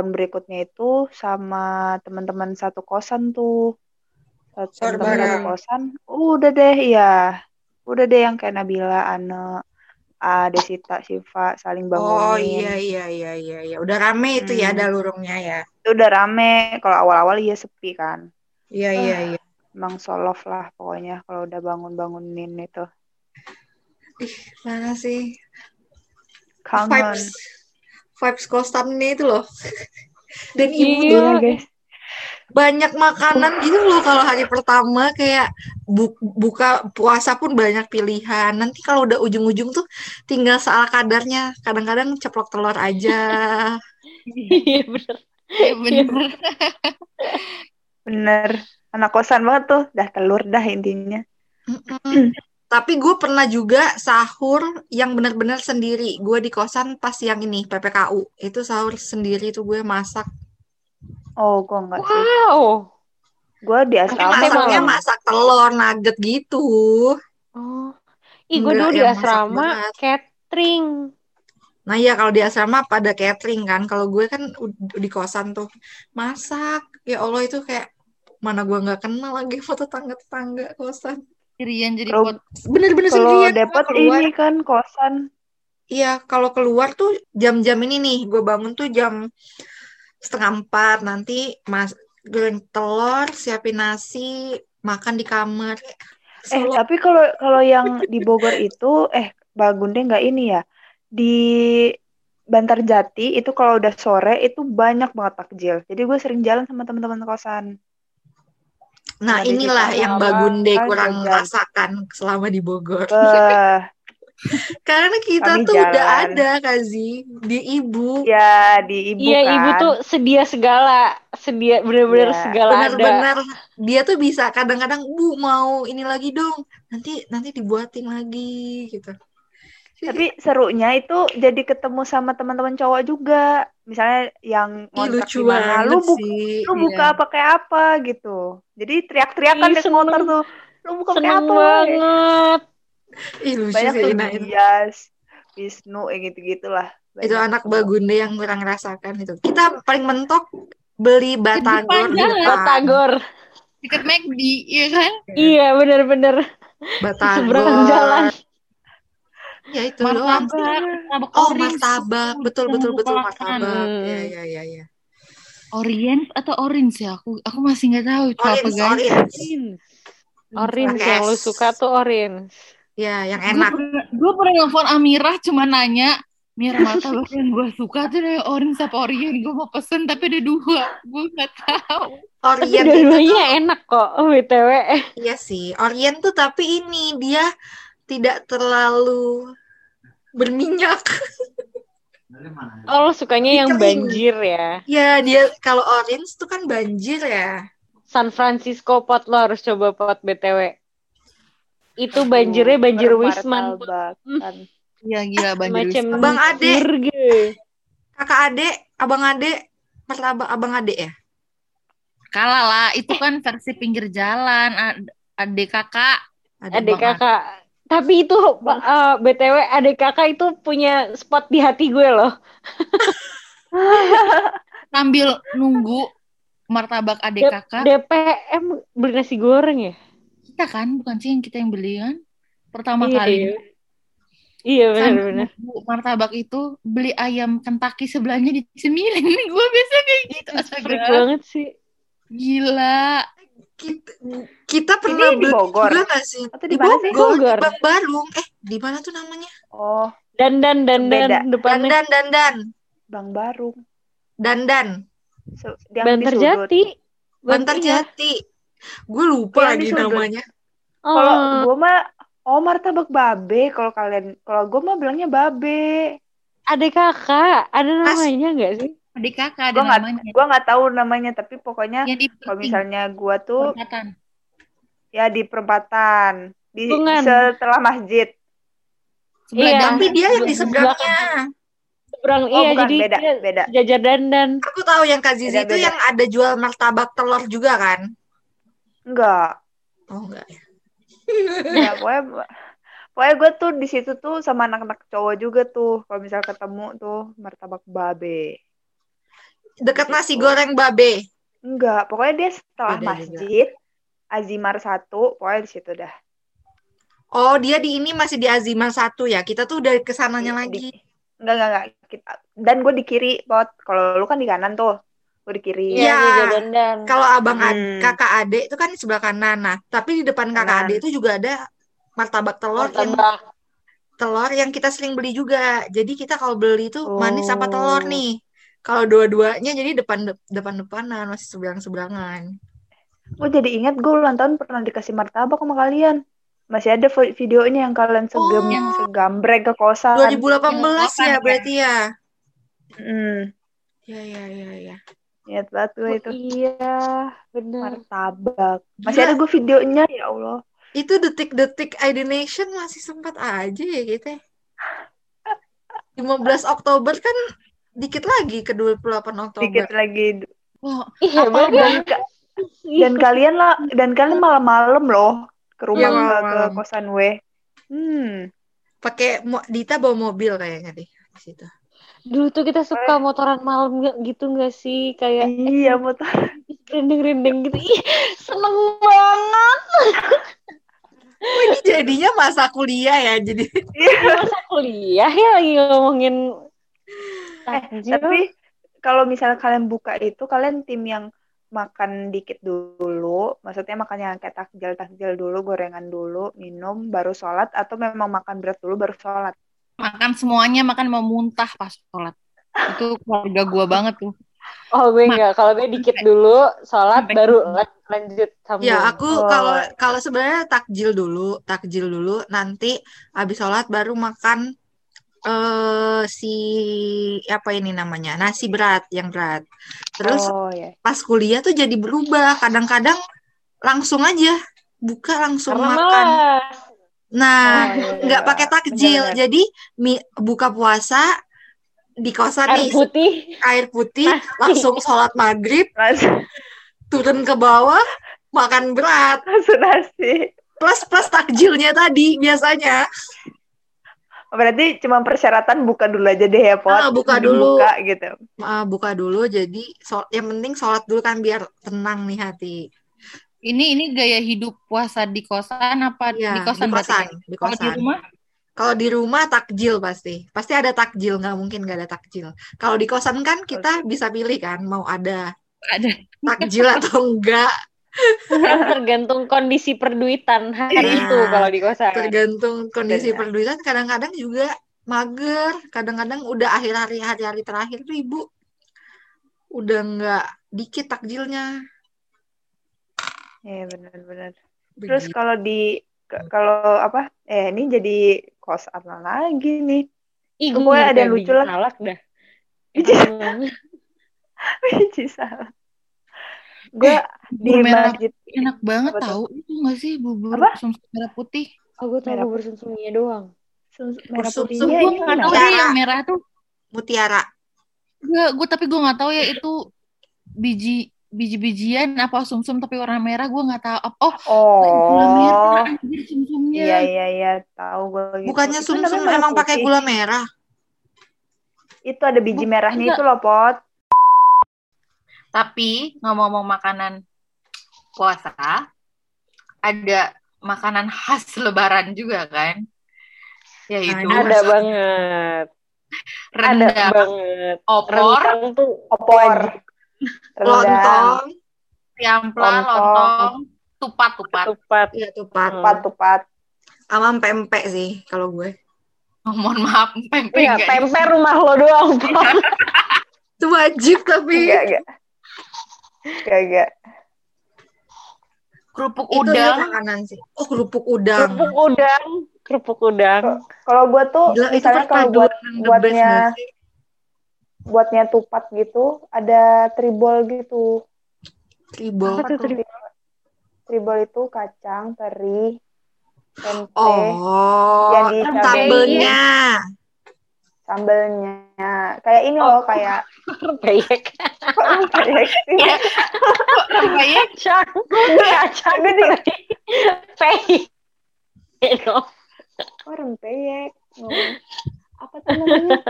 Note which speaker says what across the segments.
Speaker 1: tahun berikutnya itu sama teman-teman satu kosan tuh teman-teman satu kosan udah deh ya udah deh yang kayak Nabila Ane A, Desita, Siva saling
Speaker 2: Oh
Speaker 1: bangunin.
Speaker 2: iya iya iya iya iya. Udah rame itu ya
Speaker 1: Hmm.
Speaker 2: ada lurungnya ya.
Speaker 1: Itu udah rame. Kalau awal-awal iya sepi kan.
Speaker 2: Iya iya
Speaker 1: Ah.
Speaker 2: iya.
Speaker 1: Emang solof lah pokoknya kalau udah bangun-bangunin itu.
Speaker 2: Mana sih?
Speaker 1: Kangen.
Speaker 2: Vibes vibes kosannya itu loh. Dan ibu
Speaker 3: Iya.
Speaker 2: tuh
Speaker 1: Iya guys.
Speaker 2: banyak makanan gitu loh kalau hari pertama kayak bu- buka puasa pun banyak pilihan. Nanti kalau udah ujung-ujung tuh tinggal salah kadarnya. Kadang-kadang ceplok telur aja.
Speaker 3: Iya bener.
Speaker 4: Iya bener.
Speaker 1: Bener. Anak kosan banget tuh. Dah telur dah intinya.
Speaker 2: Mm-mm. Tapi gue pernah juga sahur yang benar-benar sendiri. Gue di kosan pas yang ini PPKU. Itu sahur sendiri tuh gue masak.
Speaker 1: Oh, gue enggak sih.
Speaker 3: Wow.
Speaker 1: Gue di
Speaker 2: Tapi
Speaker 1: asrama.
Speaker 2: masaknya
Speaker 3: malam.
Speaker 2: masak telur nugget gitu.
Speaker 3: Oh. Ih, gue dulu di asrama catering.
Speaker 2: Nah iya kalau di asrama pada catering kan. Kalau gue kan di kosan tuh masak. Ya Allah itu kayak mana gue nggak kenal lagi foto tangga-tangga kosan.
Speaker 4: Sendirian jadi pot.
Speaker 2: Bener-bener
Speaker 1: Kalau
Speaker 2: sendirian.
Speaker 1: depot
Speaker 2: keluar.
Speaker 1: ini kan kosan.
Speaker 2: Iya, kalau keluar tuh jam-jam ini nih, gue bangun tuh jam setengah empat, nanti mas goreng telur, siapin nasi, makan di kamar.
Speaker 1: Eh,
Speaker 2: Solo.
Speaker 1: tapi kalau kalau yang di Bogor itu, eh, Bagunde nggak ini ya? Di Bantarjati itu kalau udah sore itu banyak banget takjil. Jadi gue sering jalan sama teman-teman kosan.
Speaker 2: Nah,
Speaker 1: sama di
Speaker 2: inilah yang Bagunde kurang
Speaker 1: jajan.
Speaker 2: rasakan selama di Bogor.
Speaker 1: Beh,
Speaker 2: Karena kita
Speaker 1: Kami
Speaker 2: tuh udah
Speaker 1: jalan.
Speaker 2: ada, Kazi, di ibu.
Speaker 1: ya di ibu
Speaker 3: Iya,
Speaker 1: kan.
Speaker 3: ibu tuh sedia segala, sedia bener-bener
Speaker 1: Iya.
Speaker 3: segala ada.
Speaker 2: Bener-bener dia tuh bisa kadang-kadang, Bu, mau ini lagi dong. Nanti nanti dibuatin lagi gitu.
Speaker 1: Tapi serunya itu jadi ketemu sama teman-teman cowok juga. Misalnya yang
Speaker 2: Ih, lucu
Speaker 1: di mana,
Speaker 2: banget
Speaker 1: lu buka
Speaker 2: sih.
Speaker 1: lu
Speaker 2: Iya.
Speaker 1: buka apa kayak apa gitu. Jadi teriak-teriakan
Speaker 3: seneng.
Speaker 1: motor tuh. Lu buka pakai apa?
Speaker 3: banget.
Speaker 2: Ih, lucu
Speaker 1: Banyak
Speaker 2: sih
Speaker 1: tuh
Speaker 2: itu.
Speaker 1: Bias, Wisnu, kayak gitu-gitulah.
Speaker 2: Itu
Speaker 1: Banyak.
Speaker 2: anak Bagunde yang kurang rasakan itu. Kita paling mentok beli batagor di depan.
Speaker 3: Batagor.
Speaker 4: Dekat McD, iya kan?
Speaker 3: Iya, bener-bener.
Speaker 2: Batagor.
Speaker 3: Seberang jalan.
Speaker 2: Ya itu doang.
Speaker 4: Martabak, martabak
Speaker 2: Oh,
Speaker 4: orange.
Speaker 2: martabak. Betul, betul, betul. Martabak.
Speaker 3: Hmm.
Speaker 2: Iya, iya, iya. Ya.
Speaker 4: Orient atau orange ya? Aku aku masih nggak tahu itu apa
Speaker 2: Orange,
Speaker 4: guys.
Speaker 2: orange.
Speaker 3: Orange
Speaker 2: Pakai
Speaker 3: yang lu suka tuh orange.
Speaker 2: Ya, yang enak.
Speaker 4: gue pernah nelfon Amirah cuma nanya Mira martabak yang gue suka tuh yang orange apa Orient gue mau pesen tapi ada dua gue nggak tahu
Speaker 2: Orient itu
Speaker 3: dua-duanya
Speaker 2: tuh,
Speaker 3: enak kok, BTW.
Speaker 2: iya sih. Orient tuh tapi ini dia tidak terlalu berminyak.
Speaker 3: Oh, lo sukanya yang banjir ya.
Speaker 2: Ya, dia kalau orange tuh kan banjir ya.
Speaker 3: San Francisco pot lo harus coba pot BTW. Itu banjirnya banjir Wisman.
Speaker 1: Martabak, kan.
Speaker 4: Iya gila banjir
Speaker 3: Macam
Speaker 4: Wisman.
Speaker 2: Abang Ade. Kakak ade, abang ade, martabak abang ade ya?
Speaker 4: kalah lah itu kan versi pinggir jalan Ad- adik kakak
Speaker 3: Adik
Speaker 4: Bang
Speaker 3: kakak. Tapi itu uh, BTW adik kakak itu punya spot di hati gue loh.
Speaker 4: sambil nunggu martabak adik kakak
Speaker 3: DPM beli nasi goreng ya?
Speaker 4: kita kan bukan sih yang kita yang beli kan pertama
Speaker 3: Iya,
Speaker 4: kali
Speaker 3: iya. Iya benar-benar.
Speaker 4: nunggu martabak itu beli ayam Kentucky sebelahnya di cemilin gue biasa kayak gitu astaga
Speaker 3: banget sih.
Speaker 4: gila
Speaker 2: Kita, kita pernah
Speaker 1: di
Speaker 2: beli
Speaker 1: Bogor?
Speaker 2: juga nggak sih?
Speaker 1: Atau di mana sih?
Speaker 2: Bogor,
Speaker 3: Bogor.
Speaker 2: di Bang Barung. Eh, di mana tuh namanya?
Speaker 1: Oh,
Speaker 3: Dan dan dan dan
Speaker 1: Beda.
Speaker 3: depannya
Speaker 2: Dandan, dandan,
Speaker 1: Bang Barung.
Speaker 2: dandan.
Speaker 1: So, di sudut.
Speaker 3: Jati.
Speaker 2: Bantar
Speaker 3: Banter ya.
Speaker 2: Jati. Gue lupa
Speaker 1: Yang di
Speaker 2: lagi namanya.
Speaker 1: Kalau
Speaker 3: Oh,
Speaker 1: gue mah Oh martabak babe kalau kalian kalau gue mah bilangnya babe.
Speaker 3: adik kakak, ada namanya nggak sih?
Speaker 4: Adik kakak ada
Speaker 1: Gue nggak
Speaker 4: namanya
Speaker 1: gue nggak tahu namanya tapi pokoknya
Speaker 4: di
Speaker 1: kalau misalnya gue tuh
Speaker 4: perempatan.
Speaker 1: ya di perempatan di
Speaker 3: Tungan.
Speaker 1: setelah masjid.
Speaker 4: sebelah
Speaker 3: Iya.
Speaker 2: Tapi dia yang di seberangnya.
Speaker 3: Seberang
Speaker 1: Oh
Speaker 3: iya
Speaker 1: bukan
Speaker 3: jadi
Speaker 1: beda
Speaker 3: dia
Speaker 1: beda.
Speaker 3: jajar dandan.
Speaker 2: Aku tahu yang Kak Zizi itu
Speaker 1: Beda-beda.
Speaker 2: yang ada jual martabak telur juga kan?
Speaker 1: Enggak.
Speaker 2: Oh enggak ya.
Speaker 1: Pokoknya pokoknya gue tuh di situ tuh sama anak-anak cowok juga tuh kalau misal ketemu tuh martabak babe.
Speaker 2: Dekat nasi goreng babe.
Speaker 1: Enggak, pokoknya dia setelah
Speaker 2: Beda juga.
Speaker 1: masjid, Azimar satu, pokoknya di situ dah.
Speaker 2: Oh, dia di ini masih di Azimar satu ya. Kita tuh udah ke sananya
Speaker 1: Di-
Speaker 2: lagi.
Speaker 1: Enggak, enggak, enggak. Kita, dan gue di kiri, pot. Kalau lu kan di kanan tuh. Gue di kiri.
Speaker 2: Iya.
Speaker 3: Iya, Dandan.
Speaker 2: Kalau abang ad-
Speaker 1: Hmm.
Speaker 2: kakak adik itu kan di sebelah kanan. Nah, tapi di depan kakak
Speaker 1: Kanan.
Speaker 2: adik itu juga ada martabak telur yang
Speaker 3: Martabak.
Speaker 2: telur yang kita sering beli juga. Jadi kita kalau beli itu manis apa telur
Speaker 1: Oh.
Speaker 2: nih. Kalau dua-duanya jadi depan depan depanan masih seberang seberangan.
Speaker 1: Gue jadi ingat gue ulang tahun pernah dikasih martabak sama kalian. Masih ada videonya yang kalian segem,
Speaker 2: Oh.
Speaker 1: segambrek ke kosan.
Speaker 2: 2018
Speaker 4: Yang
Speaker 2: ya
Speaker 4: makan
Speaker 2: berarti ya.
Speaker 1: Hmm,
Speaker 2: Ya ya ya ya.
Speaker 1: ingat banget gue
Speaker 3: Oh,
Speaker 1: itu.
Speaker 3: iya, benar.
Speaker 1: Martabak. Masih
Speaker 2: Gila.
Speaker 1: ada gue videonya, ya Allah.
Speaker 2: Itu detik-detik ID Nation masih sempat aja ya kita. 15 Oktober kan dikit lagi ke 28 Oktober.
Speaker 1: Dikit lagi.
Speaker 4: Oh,
Speaker 3: Iya,
Speaker 1: dan, ka- dan kalian lah, dan kalian malam-malam loh ke rumah
Speaker 2: Iya,
Speaker 1: ke- kosan gue. Hmm.
Speaker 2: Pakai mo- Dita bawa mobil kayaknya deh di situ.
Speaker 3: Dulu tuh kita suka motoran malam gitu nggak sih? Kayak
Speaker 1: Iya, motor.
Speaker 3: rinding-rinding gitu. Ih, seneng banget.
Speaker 2: Oh, ini jadinya masa kuliah ya. Jadi
Speaker 3: Masa kuliah ya lagi ngomongin
Speaker 1: Eh,
Speaker 3: takjil.
Speaker 1: tapi kalau misalnya kalian buka itu, kalian tim yang makan dikit dulu, maksudnya makan yang kayak takjil-takjil dulu, gorengan dulu, minum, baru sholat, atau memang makan berat dulu baru sholat?
Speaker 4: makan semuanya, makan mau muntah pas sholat. Itu keluarga gua banget tuh.
Speaker 3: Oh gue enggak, kalau gue dikit dulu, sholat
Speaker 4: Sampai-
Speaker 3: baru lan- lanjut sambung.
Speaker 2: ya aku
Speaker 1: Oh.
Speaker 2: kalau kalau sebenarnya takjil dulu, takjil dulu, nanti habis sholat baru makan eh si apa ini namanya nasi berat yang berat. Terus
Speaker 1: Oh ya.
Speaker 2: pas kuliah tuh jadi berubah. Kadang-kadang langsung aja buka langsung
Speaker 3: Karena
Speaker 2: makan.
Speaker 3: malas.
Speaker 2: Nah,
Speaker 1: Oh, iya, iya.
Speaker 2: nggak pakai takjil.
Speaker 1: Benar-benar.
Speaker 2: Jadi mi- buka puasa di kosan nih
Speaker 3: Air putih.
Speaker 2: air putih,
Speaker 3: Nasi.
Speaker 2: langsung sholat maghrib,
Speaker 1: Langsung,
Speaker 2: turun ke bawah, makan berat,
Speaker 1: nasi.
Speaker 2: plus plus takjilnya tadi biasanya.
Speaker 1: Berarti cuma persyaratan buka dulu aja deh ya, Pot.
Speaker 2: Ah, buka dulu.
Speaker 1: Buka gitu.
Speaker 2: Ah, buka dulu, jadi so- yang penting sholat dulu kan biar tenang nih hati.
Speaker 4: Ini ini gaya hidup puasa di kosan apa
Speaker 2: Ya,
Speaker 4: di kosan
Speaker 2: di
Speaker 4: berarti
Speaker 2: kosan,
Speaker 4: ya?
Speaker 2: di
Speaker 4: Kalau di
Speaker 2: kosan.
Speaker 4: rumah
Speaker 2: Kalau di rumah takjil pasti, pasti ada takjil, nggak mungkin nggak ada takjil. Kalau di kosan kan kita bisa pilih kan, mau ada
Speaker 4: ada.
Speaker 2: takjil atau enggak,
Speaker 3: tergantung kondisi perduitan hari
Speaker 2: Nah,
Speaker 3: itu kalau di kosan.
Speaker 2: tergantung kondisi
Speaker 1: Benar.
Speaker 2: perduitan. Kadang-kadang juga mager, kadang-kadang udah akhir hari hari-hari terakhir tuh ibu udah nggak dikit takjilnya.
Speaker 1: Iya, benar-benar. Terus kalau di kalau apa? Eh, ini jadi kosan lagi nih.
Speaker 3: Ih, gue
Speaker 1: ada lucu lah.
Speaker 3: salak dah.
Speaker 1: Biji-
Speaker 3: Emang.
Speaker 1: Biji. Gue di
Speaker 4: Bubur merah
Speaker 1: masjid
Speaker 4: enak banget
Speaker 1: Apa
Speaker 4: tahu. Itu enggak sih bubur
Speaker 1: Apa?
Speaker 4: sumsum merah putih?
Speaker 3: Oh, gue tau
Speaker 1: Merah
Speaker 3: bubur sumsumnya doang.
Speaker 1: Sus- merah
Speaker 2: Sup-
Speaker 1: putihnya
Speaker 4: Gue nggak tahu
Speaker 1: kenapa?
Speaker 4: deh yang merah tuh.
Speaker 2: Mutiara.
Speaker 4: Enggak, gue tapi gue nggak tahu ya itu biji biji-bijian apa sumsum tapi warna merah gue nggak tahu. Oh, gula merah
Speaker 1: Oh,
Speaker 4: anjir sumsumnya.
Speaker 1: iya iya iya, tahu gue gitu.
Speaker 2: Bukannya sumsum
Speaker 1: merah
Speaker 2: emang pakai
Speaker 1: putih.
Speaker 2: gula merah?
Speaker 1: Itu ada biji
Speaker 4: Bukan,
Speaker 1: merahnya
Speaker 4: enggak.
Speaker 1: itu loh, Pot.
Speaker 4: Tapi ngomong-ngomong makanan puasa, ada makanan khas Lebaran juga kan? Yaitu
Speaker 2: Ada.
Speaker 3: Ada banget. Ada
Speaker 4: rendang,
Speaker 3: banget.
Speaker 4: opor,
Speaker 3: Rendang tuh
Speaker 1: Opor, rendang,
Speaker 2: Lontong,
Speaker 4: tiampla,
Speaker 1: Lontong.
Speaker 4: lontong, tupat-tupat.
Speaker 3: tupat.
Speaker 2: iya tupat.
Speaker 1: tupat, tupat.
Speaker 2: Sama pempek sih kalau gue.
Speaker 4: Oh, mohon maaf, pempek
Speaker 3: Iya, pempek rumah lo doang. Pak.
Speaker 2: Itu wajib tapi
Speaker 1: Enggak, enggak. Enggak.
Speaker 4: Kerupuk
Speaker 2: itu ya
Speaker 4: udang,
Speaker 2: makanan sih. Oh, kerupuk udang.
Speaker 3: Kerupuk udang. Kerupuk udang.
Speaker 1: Kalau gue tuh,
Speaker 2: Gila, itu
Speaker 1: misalnya kalau
Speaker 2: perpaduan
Speaker 1: buat buatnya buatnya tupat gitu, ada tribol gitu.
Speaker 2: Tribol.
Speaker 3: Apa tuh tadi?
Speaker 1: Tribol itu kacang, teri, tempe,
Speaker 2: Oh,
Speaker 1: Yang di
Speaker 2: sambelnya.
Speaker 1: Kayak ini loh, kayak
Speaker 3: Peyek.
Speaker 1: kayak sih.
Speaker 4: rempeyek.
Speaker 3: Kacang.
Speaker 1: Gue di
Speaker 3: Peyek.
Speaker 1: oh, rempeyek. Ngomong. Apa tuh namanya?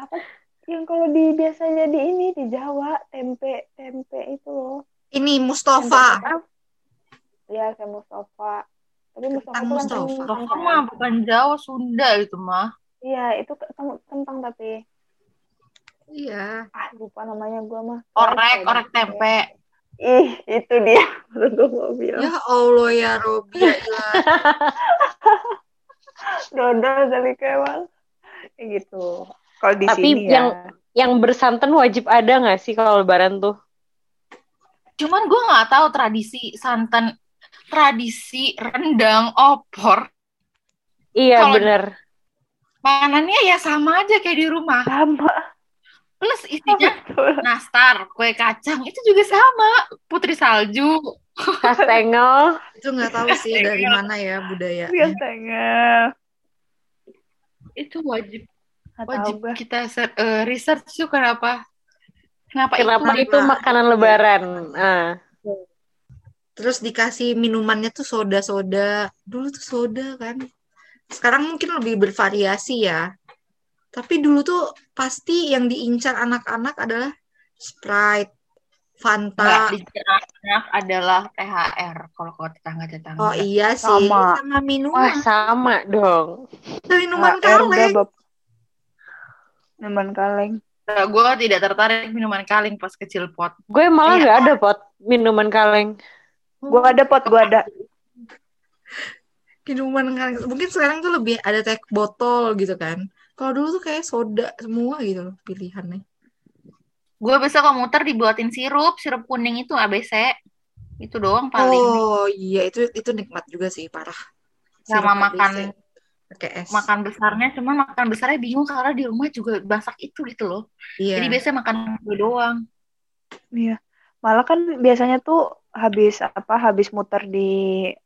Speaker 1: Apa yang kalau di biasanya di ini di Jawa tempe tempe itu loh.
Speaker 2: Ini
Speaker 1: Tempe
Speaker 2: Mustafa.
Speaker 1: kentang. Iya kayak Mustafa. Tapi Mustafa itu kan
Speaker 2: Mustafa.
Speaker 1: kentang
Speaker 4: Mustafa
Speaker 1: kan.
Speaker 4: mah bukan Jawa, Sunda itu mah.
Speaker 1: Iya itu kentang, tapi
Speaker 2: Iya.
Speaker 1: ah lupa namanya gua mah.
Speaker 4: Orek, orek tempe.
Speaker 1: Ih itu dia. Baru gua mau bilang.
Speaker 2: Ya Allah ya Robi. ya.
Speaker 1: Dodol dari kewal. Kayak gitu. Kalau di
Speaker 3: Tapi
Speaker 1: sini
Speaker 3: yang
Speaker 1: ya.
Speaker 3: yang bersantan wajib ada nggak sih kalau lebaran tuh?
Speaker 4: Cuman gue nggak tahu tradisi santan, tradisi rendang, opor.
Speaker 3: Iya
Speaker 4: Kalau-
Speaker 3: bener.
Speaker 4: Makanannya ya sama aja kayak di rumah.
Speaker 1: Sama.
Speaker 4: Plus isinya
Speaker 1: Betul.
Speaker 4: nastar, kue kacang itu juga sama. Putri salju.
Speaker 3: Kastengel.
Speaker 2: Itu nggak tahu sih dari mana ya budaya.
Speaker 1: Biasanya.
Speaker 4: Itu wajib wajib
Speaker 1: gua.
Speaker 4: kita ser- eh, research tuh kenapa kenapa,
Speaker 3: Kenapa
Speaker 4: itu
Speaker 3: itu makanan lebaran? Ah.
Speaker 2: Terus dikasih minumannya tuh soda-soda. Dulu tuh soda kan. Sekarang mungkin lebih bervariasi ya. Tapi dulu tuh pasti yang diincar anak-anak adalah Sprite, Fanta.
Speaker 4: di anak adalah THR kalau kalau tetangga-tetangga.
Speaker 2: Oh iya sih,
Speaker 1: Sama.
Speaker 2: sama minuman.
Speaker 3: Wah sama dong.
Speaker 2: minuman
Speaker 1: HR udah
Speaker 2: kaleng.
Speaker 1: bab. Minuman kaleng.
Speaker 4: gue tidak tertarik minuman kaleng pas kecil pot.
Speaker 3: Gue malah
Speaker 4: Iya.
Speaker 3: nggak ada pot minuman kaleng.
Speaker 1: Gua ada pot, gua ada.
Speaker 2: Minuman. Mungkin sekarang tuh lebih ada teh botol gitu kan. Kalau dulu tuh kayak soda semua gitu loh pilihannya.
Speaker 4: Gue bisa komuter dibuatin sirup, sirup kuning itu ABC. Itu doang paling.
Speaker 2: Oh iya itu itu nikmat juga sih parah.
Speaker 4: Sama
Speaker 2: Sirup
Speaker 4: makan
Speaker 2: ABC. pakai es.
Speaker 4: makan besarnya cuman makan besarnya bingung karena di rumah juga masak itu gitu loh.
Speaker 2: Iya.
Speaker 4: Jadi biasanya makan itu doang.
Speaker 1: Iya. Malah kan biasanya tuh habis apa habis muter di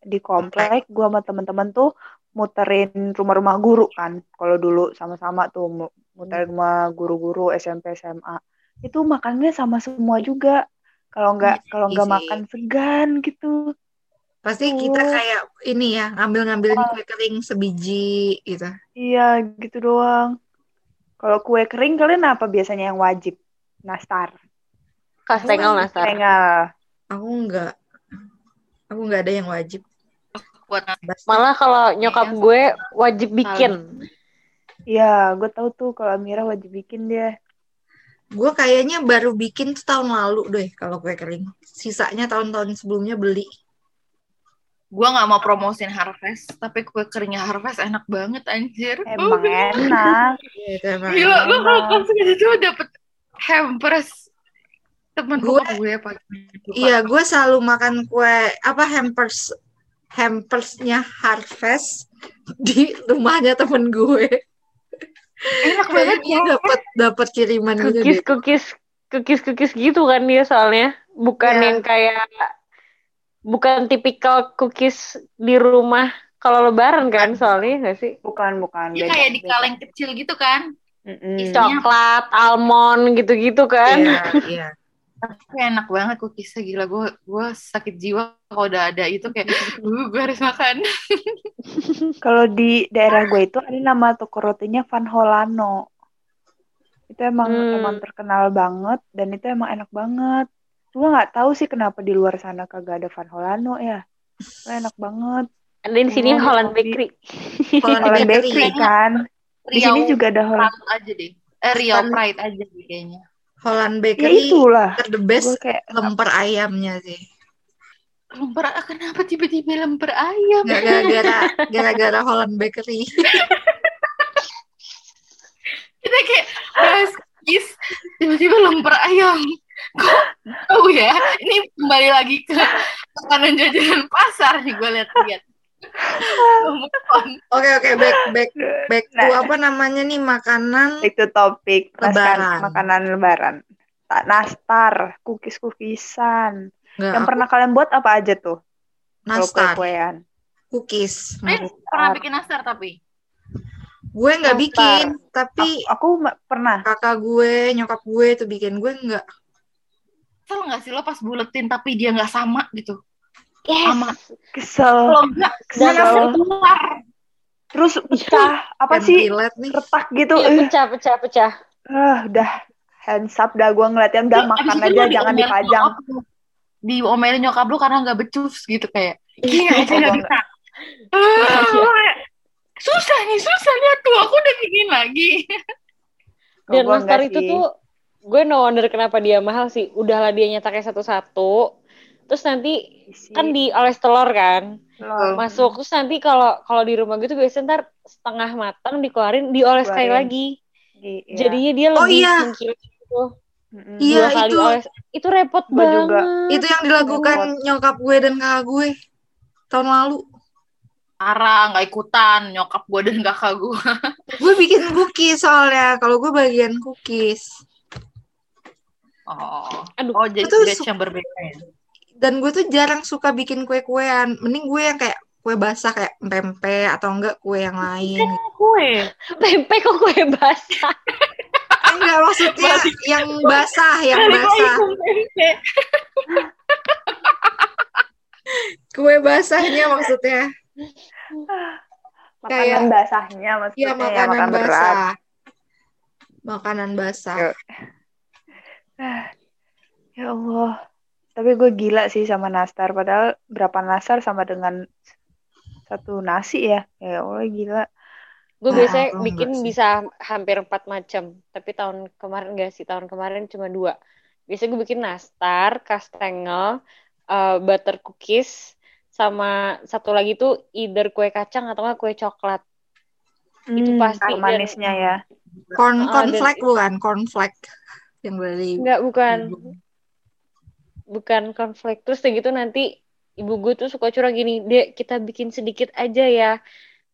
Speaker 1: di komplek gua sama teman-teman tuh muterin rumah-rumah guru kan. Kalau dulu sama-sama tuh mu- muterin rumah guru-guru SMP SMA. Itu makannya sama semua juga. Kalau nggak kalau nggak
Speaker 2: Iya
Speaker 1: makan segan gitu.
Speaker 2: Pasti
Speaker 1: Oh.
Speaker 2: kita kayak ini ya ngambil-ngambilin kue kering sebiji gitu.
Speaker 1: Iya, gitu doang. Kalau kue kering kalian apa biasanya yang wajib? Nastar.
Speaker 3: Kastengel nastar.
Speaker 1: Tengah.
Speaker 2: Aku enggak. Aku enggak ada yang wajib.
Speaker 4: Buat
Speaker 3: Malah kalau nyokap
Speaker 4: Iya.
Speaker 3: gue wajib bikin.
Speaker 1: Iya, gue tahu tuh kalau Amira wajib bikin dia.
Speaker 2: Gue kayaknya baru bikin tuh tahun lalu deh kalau kue kering. Sisanya tahun-tahun sebelumnya beli.
Speaker 4: gue nggak mau promosin Harvest, tapi kue keringnya Harvest enak banget anjir.
Speaker 1: Emang enak.
Speaker 2: Iya,
Speaker 4: Gila, gue kalau pas itu dapet hampers temen
Speaker 2: Gue-
Speaker 4: gue pakai
Speaker 2: Iya, gue selalu makan kue apa hampers hampersnya Harvest di rumahnya temen gue.
Speaker 4: enak banget
Speaker 2: dia dapat dapat kiriman gitu
Speaker 3: Cookies
Speaker 2: deh.
Speaker 3: cookies cookies cookies gitu kan dia soalnya. Bukan
Speaker 2: Iya.
Speaker 3: yang kayak bukan tipikal cookies di rumah kalau lebaran kan soalnya nggak sih?
Speaker 1: Bukan, bukan.
Speaker 4: Dia
Speaker 1: Beda,
Speaker 4: kayak di kaleng kecil gitu kan.
Speaker 1: Mm-mm.
Speaker 3: Coklat, almond gitu-gitu kan.
Speaker 2: Iya, iya.
Speaker 4: Tapi enak banget cookiesnya gila gue gue sakit jiwa kalau udah ada itu kayak uh, gue harus makan.
Speaker 1: Kalau di daerah gue itu ada nama toko rotinya Van Holano. Itu emang
Speaker 3: Hmm.
Speaker 1: emang terkenal banget dan itu emang enak banget. Gue nggak tahu sih kenapa di luar sana kagak ada Van Holano ya. Itu enak banget.
Speaker 3: Ada di sini
Speaker 1: Oh,
Speaker 3: Holland. Bakery.
Speaker 2: Holland
Speaker 1: Holland
Speaker 2: Bakery.
Speaker 1: Kan. Di sini juga ada Holland.
Speaker 4: Aja deh. Eh Riau
Speaker 2: Kan-
Speaker 4: Pride aja deh kayaknya.
Speaker 2: Holland
Speaker 1: Ya
Speaker 2: Bakery
Speaker 1: itulah.
Speaker 2: the best
Speaker 1: kayak
Speaker 2: lemper ayamnya sih.
Speaker 4: Lemper kenapa tiba-tiba lemper ayam?
Speaker 2: Gara-gara gara-gara Holland Bakery.
Speaker 4: Kita kayak bahas kis tiba-tiba lemper ayam. Kok tahu ya? Ini kembali lagi ke makanan jajanan pasar nih gue lihat-lihat.
Speaker 2: Oke oke back back back to
Speaker 1: Nah.
Speaker 2: apa namanya nih makanan
Speaker 1: itu topik
Speaker 2: Lebaran.
Speaker 1: Masakan- makanan lebaran. Tak nastar, kukis-kukisan.
Speaker 2: nggak
Speaker 1: Yang
Speaker 2: aku
Speaker 1: pernah kalian buat apa aja tuh?
Speaker 2: Nastar
Speaker 1: kue-kuean.
Speaker 2: cookies.
Speaker 4: Eh, pernah bikin nastar tapi
Speaker 2: Gue nggak
Speaker 1: Nastar.
Speaker 2: bikin, tapi
Speaker 1: Aku, aku pernah.
Speaker 2: kakak gue, nyokap gue itu bikin. Gue nggak.
Speaker 4: kesel nggak sih lo pas buletin tapi dia nggak sama gitu?
Speaker 3: Yes.
Speaker 4: Sama.
Speaker 1: Kesel.
Speaker 4: Kalau nggak
Speaker 1: Kesel.
Speaker 4: keluar?
Speaker 1: Terus pecah. Apa sih?
Speaker 2: Nih.
Speaker 1: Retak gitu.
Speaker 3: Iya,
Speaker 1: Eh,
Speaker 3: pecah, pecah, pecah.
Speaker 1: ah, udah. hands up dah gue ngeliatnya udah
Speaker 4: Abis
Speaker 1: makan aja jangan dipajang.
Speaker 4: Diomelin nyokap lu karena nggak becus gitu kayak. Gini
Speaker 1: Iya,
Speaker 4: aja nggak bisa. Ah, susah nih, susah lihat tuh. Aku udah bikin lagi.
Speaker 3: Dan
Speaker 1: enggak
Speaker 3: itu tuh gue no wonder kenapa dia mahal sih. Udahlah dia nyetaknya satu-satu. Terus nanti
Speaker 1: Isi
Speaker 3: kan dioles telur kan.
Speaker 1: telur.
Speaker 3: Masuk terus nanti kalau kalau di rumah gitu biasanya ntar setengah matang dikeluarin dioles sekali
Speaker 1: Keluarin.
Speaker 3: lagi.
Speaker 1: Di- iya.
Speaker 3: Jadinya dia
Speaker 2: Oh,
Speaker 3: lebih
Speaker 2: iya.
Speaker 3: mengkilat gitu.
Speaker 1: Mm-mm.
Speaker 2: Iya,
Speaker 3: Dua kali
Speaker 2: itu.
Speaker 3: oles. Itu repot
Speaker 1: Gua
Speaker 3: banget.
Speaker 1: juga.
Speaker 2: Itu yang dilakukan nyokap gue dan kakak gue tahun lalu.
Speaker 4: Ara nggak ikutan nyokap gue dan kakak gue.
Speaker 2: Gue bikin cookies soalnya. Kalau gue bagian cookies.
Speaker 4: Oh,
Speaker 3: Aduh,
Speaker 4: oh jadi
Speaker 2: itu
Speaker 4: batch yang berbeda ya.
Speaker 2: Dan gue tuh jarang suka bikin kue-kuean. Mending gue yang kayak kue basah kayak pempek atau enggak kue yang lain.
Speaker 4: Kue.
Speaker 3: pempek kok kue basah.
Speaker 2: Enggak maksudnya yang basah, yang basah. Kue basahnya maksudnya.
Speaker 1: makanan
Speaker 2: kayak-
Speaker 1: basahnya maksudnya
Speaker 2: Iya,
Speaker 1: ya,
Speaker 2: makanan
Speaker 1: makan berat
Speaker 2: basah. Makanan basah.
Speaker 1: Yuk. ya Allah tapi gue gila sih sama nastar padahal berapa nastar sama dengan satu nasi ya ya Allah gila
Speaker 3: Gue
Speaker 2: Ah,
Speaker 3: biasanya
Speaker 2: tau
Speaker 3: bikin bisa hampir empat macam. Tapi tahun kemarin enggak sih. Tahun kemarin cuma dua. Biasanya gue bikin nastar, kastengel, eh, butter cookies, sama satu lagi tuh either kue kacang atau kue coklat. Itu
Speaker 1: Hmm,
Speaker 3: pasti,
Speaker 1: yang manisnya ya
Speaker 2: Corn
Speaker 3: Ah,
Speaker 2: cornflake bukan, cornflake yang dari
Speaker 3: Enggak, bukan. Bukan konflik. Terus kayak gitu nanti ibu gue tuh suka curang gini, Dek, kita bikin sedikit aja ya.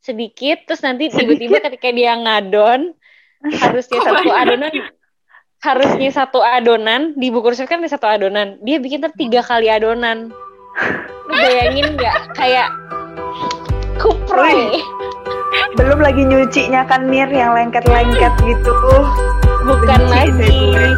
Speaker 3: Sedikit, terus nanti tiba-tiba ketika dia ngadon, harusnya satu adonan, harusnya satu adonan, di buku resep kan ada satu adonan. Dia bikin ter tiga kali adonan. Lu bayangin nggak? Kayak kuproy.
Speaker 1: belum lagi nyucinya kan mir yang lengket-lengket gitu
Speaker 3: Bukan
Speaker 1: Benci
Speaker 3: lagi.